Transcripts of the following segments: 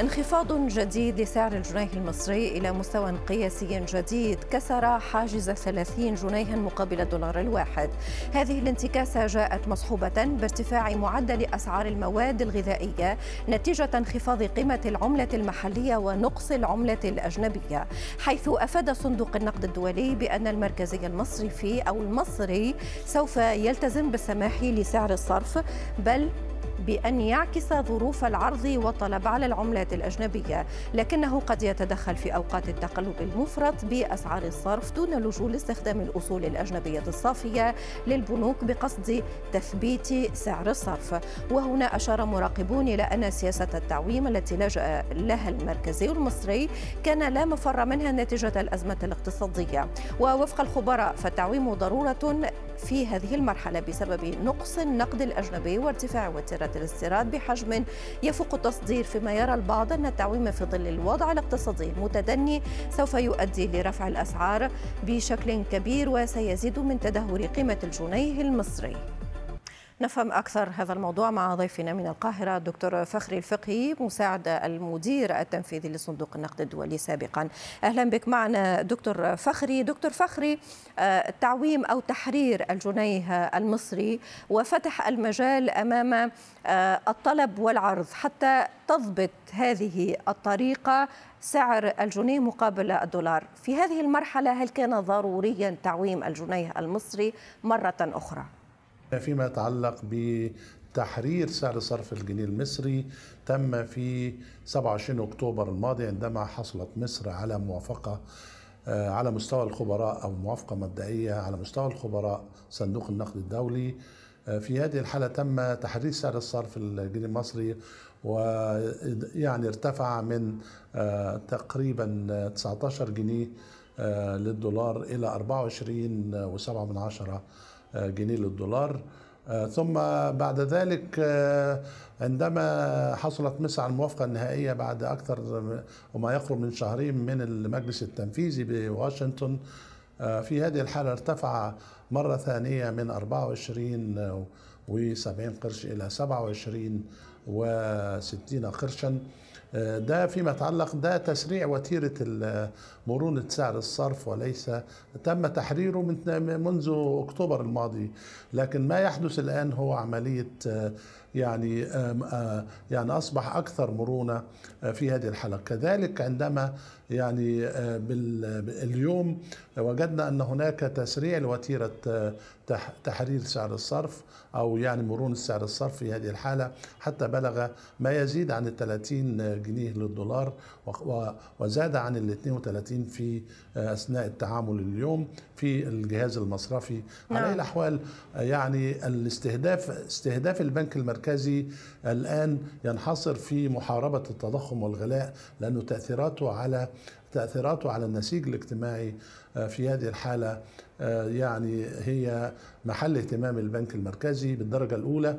انخفاض جديد لسعر الجنيه المصري إلى مستوى قياسي جديد. كسر حاجز 30 جنيها مقابل الدولار الواحد. هذه الانتكاسة جاءت مصحوبة بارتفاع معدل أسعار المواد الغذائية نتيجة انخفاض قيمة العملة المحلية ونقص العملة الأجنبية حيث أفاد صندوق النقد الدولي بأن المركزي المصرفي أو المصري سوف يلتزم بالسماح لسعر الصرف بل بأن يعكس ظروف العرض والطلب على العملات الأجنبية لكنه قد يتدخل في أوقات التقلب المفرط بأسعار الصرف دون اللجوء لاستخدام الأصول الأجنبية الصافية للبنوك بقصد تثبيت سعر الصرف. وهنا أشار مراقبون إلى أن سياسة التعويم التي لجأ لها المركزي المصري كان لا مفر منها نتيجة الأزمة الاقتصادية. ووفق الخبراء فالتعويم ضرورة في هذه المرحلة بسبب نقص النقد الأجنبي وارتفاع وتيرة الاستيراد بحجم يفوق التصدير فيما يرى البعض أن التعويم في ظل الوضع الاقتصادي المتدني سوف يؤدي لرفع الأسعار بشكل كبير وسيزيد من تدهور قيمة الجنيه المصري. نفهم أكثر هذا الموضوع مع ضيفنا من القاهرة دكتور فخري الفقهي مساعد المدير التنفيذي لصندوق النقد الدولي سابقا. أهلا بك معنا دكتور فخري. دكتور فخري آه، تعويم أو تحرير الجنيه المصري وفتح المجال أمام آه، الطلب والعرض. حتى تضبط هذه الطريقة سعر الجنيه مقابل الدولار. في هذه المرحلة هل كان ضروريا تعويم الجنيه المصري مرة أخرى؟ فيما يتعلق بتحرير سعر صرف الجنيه المصري تم في 27 أكتوبر الماضي عندما حصلت مصر على موافقة آه، على مستوى الخبراء أو موافقة مبدئية على مستوى الخبراء صندوق النقد الدولي. آه، في هذه الحالة تم تحرير سعر الصرف الجنيه المصري ويعني ارتفع من آه، تقريبا 19 جنيه للدولار إلى 24 و7 من عشرة جنيه للدولار. آه، ثم بعد ذلك آه، عندما حصلت مصر على الموافقة النهائية بعد أكثر وما يقرب من شهرين من المجلس التنفيذي بواشنطن آه، في هذه الحالة ارتفع مرة ثانية من 24 و70 قرش إلى 27 و60 قرشا ده فيما يتعلق ده تسريع وتيرة مرونة سعر الصرف وليس تم تحريره من منذ أكتوبر الماضي. لكن ما يحدث الآن هو عملية يعني يعني أصبح أكثر مرونة في هذه الحلقة كذلك عندما يعني اليوم وجدنا أن هناك تسريع لوتيرة تحرير سعر الصرف أو يعني مرونة سعر الصرف في هذه الحالة حتى بلغ ما يزيد عن ال 30 جنيه للدولار وزاد عن ال 32 في أثناء التعامل اليوم في الجهاز المصرفي نعم. على الأحوال يعني الاستهداف استهداف البنك المركزي الآن ينحصر في محاربة التضخم والغلاء لأنه تأثيراته على تأثيراته على النسيج الاجتماعي في هذه الحالة يعني هي محل اهتمام البنك المركزي بالدرجة الأولى.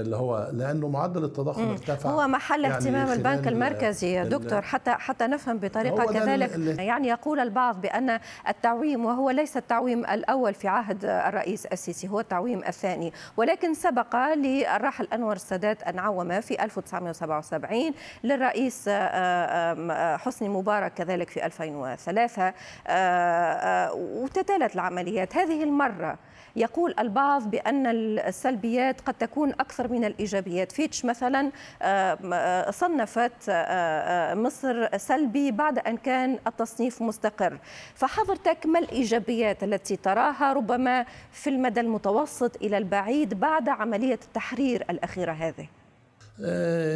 اللي هو لأنه معدل التضخم ارتفع. هو محل يعني اهتمام البنك المركزي يا دكتور حتى حتى نفهم بطريقة كذلك. يعني يقول البعض بأن التعويم وهو ليس التعويم الأول في عهد الرئيس السيسي هو التعويم الثاني. ولكن سبق للراحل انور السادات ان عوم في 1977 للرئيس آه، آه، حسني مبارك كذلك في 2003 آه، وتتالت العمليات. هذه المرة يقول البعض بأن السلبيات قد تكون أكثر من الإيجابيات. فيتش مثلا آه، صنفت آه، آه، مصر سلبي بعد أن كان التصنيف مستقر. فحضرتك ما الإيجابيات التي تراها ربما في المدى المتوسط إلى البعيد بعد عملية التحرير الأخيرة هذه؟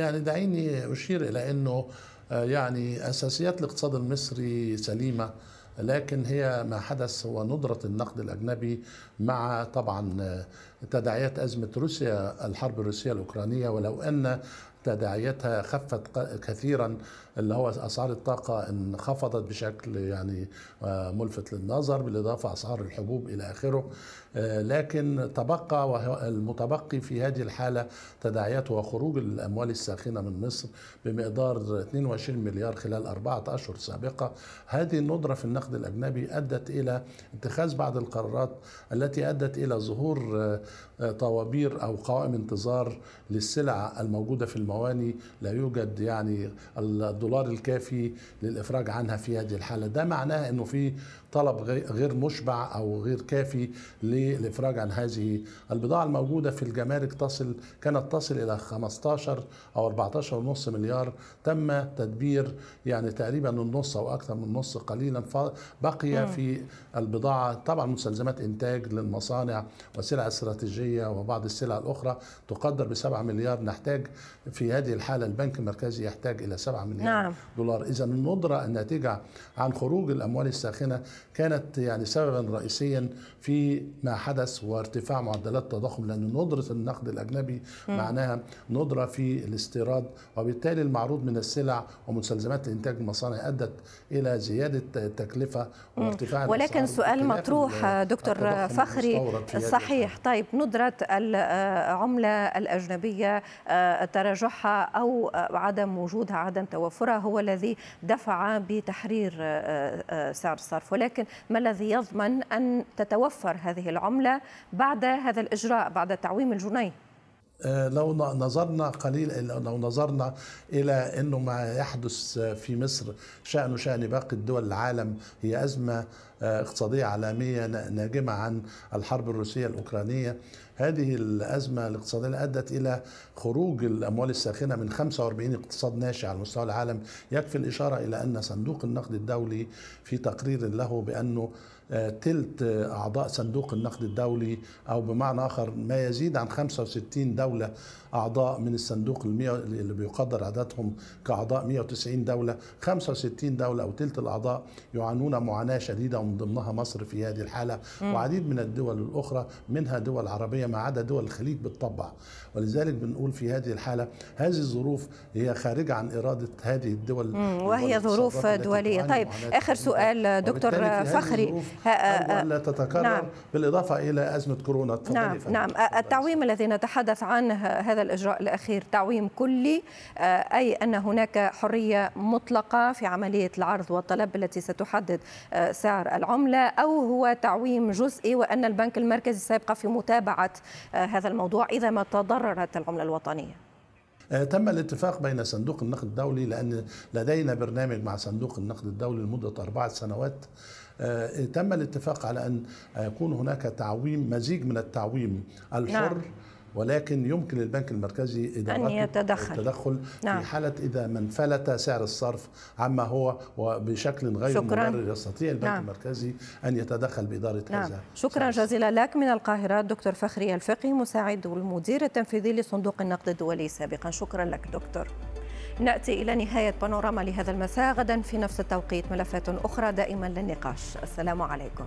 يعني دعيني أشير إلى أنه يعني أساسيات الاقتصاد المصري سليمة. لكن هي ما حدث هو ندرة النقد الأجنبي مع طبعا تداعيات أزمة روسيا الحرب الروسية الأوكرانية ولو أن تداعياتها خفت كثيرا اللي هو أسعار الطاقة انخفضت بشكل يعني آه، ملفت للنظر بالإضافة أسعار الحبوب إلى آخره. آه، لكن تبقى المتبقي في هذه الحالة تداعيات وخروج الأموال الساخنة من مصر بمقدار 22 مليار خلال أربعة أشهر سابقة. هذه الندرة في النقد الأجنبي أدت إلى اتخاذ بعض القرارات التي أدت إلى ظهور آه، طوابير أو قوائم انتظار للسلع الموجودة في المواني لا يوجد يعني الدولار الكافي للإفراج عنها في هذه الحالة. ده معناه إنه في طلب غير مشبع أو غير كافي للافراج عن هذه البضاعة الموجودة في الجمارك تصل كانت تصل إلى 15 أو 14.5 مليار. تم تدبير يعني تقريبا النص أو أكثر من النص قليلا بقي في البضاعة. طبعا مستلزمات إنتاج للمصانع وسلع استراتيجية وبعض السلع الأخرى تقدر ب 7 مليار. نحتاج في هذه الحالة البنك المركزي يحتاج إلى 7 مليار نعم. دولار. اذا الندرة الناتجة عن خروج الأموال الساخنة كانت يعني سببا رئيسيا في ما حدث وارتفاع معدلات التضخم لأن ندرة النقد الأجنبي م. معناها ندرة في الاستيراد وبالتالي المعروض من السلع ومستلزمات الانتاج المصانع أدت إلى زيادة التكلفة وارتفاع ولكن سؤال مطروح دكتور فخري صحيح. طيب ندرة العملة الأجنبية آه، تراجعها أو عدم وجودها عدم توفرها هو الذي دفع بتحرير آه، آه، سعر الصرف. ولكن ما الذي يضمن أن تتوفر هذه العملة بعد هذا الإجراء بعد تعويم الجنيه؟ آه، لو نظرنا قليل لو نظرنا إلى إنه ما يحدث في مصر شانه شأن باقي الدول العالم هي أزمة آه، اقتصادية عالمية ناجمة عن الحرب الروسية الأوكرانية. هذه الأزمة الاقتصادية أدت إلى خروج الأموال الساخنة من 45 اقتصاد ناشئ على مستوى العالم يكفي الإشارة إلى أن صندوق النقد الدولي في تقرير له بأنه تلت أعضاء صندوق النقد الدولي أو بمعنى آخر ما يزيد عن 65 دولة أعضاء من الصندوق اللي بيقدر عددهم كأعضاء 190 دولة 65 دولة أو تلت الأعضاء يعانون معاناة شديدة ومن ضمنها مصر في هذه الحالة وعديد من الدول الأخرى منها دول عربية ما عدا دول الخليج بالطبع. ولذلك بنقول في هذه الحالة هذه الظروف هي خارجة عن إرادة هذه الدول وهي ظروف دولية. طيب آخر سؤال دكتور فخري ألا تتكرر نعم. بالإضافة إلى أزمة كورونا. نعم نعم. التعويم الذي نتحدث عنه هذا الإجراء الأخير. تعويم كلي أي أن هناك حرية مطلقة في عملية العرض والطلب التي ستحدد سعر العملة أو هو تعويم جزئي وأن البنك المركزي سيبقى في متابعة هذا الموضوع إذا ما تضررت العملة الوطنية. تم الاتفاق بين صندوق النقد الدولي لأن لدينا برنامج مع صندوق النقد الدولي لمدة أربعة سنوات. آه، تم الاتفاق على أن يكون هناك تعويم مزيج من التعويم الحر نعم. ولكن يمكن للبنك المركزي أن يتدخل التدخل نعم. في حالة إذا ما انفلت سعر الصرف عما هو وبشكل غير شكرا. مبرر يستطيع البنك نعم. المركزي أن يتدخل بإدارة نعم. هذا شكرا جزيلا لك من القاهرة دكتور فخري الفقي مساعد المدير التنفيذي لصندوق النقد الدولي سابقا شكرا لك دكتور نأتي إلى نهاية بانوراما لهذا المساء غدا في نفس التوقيت ملفات أخرى دائما للنقاش السلام عليكم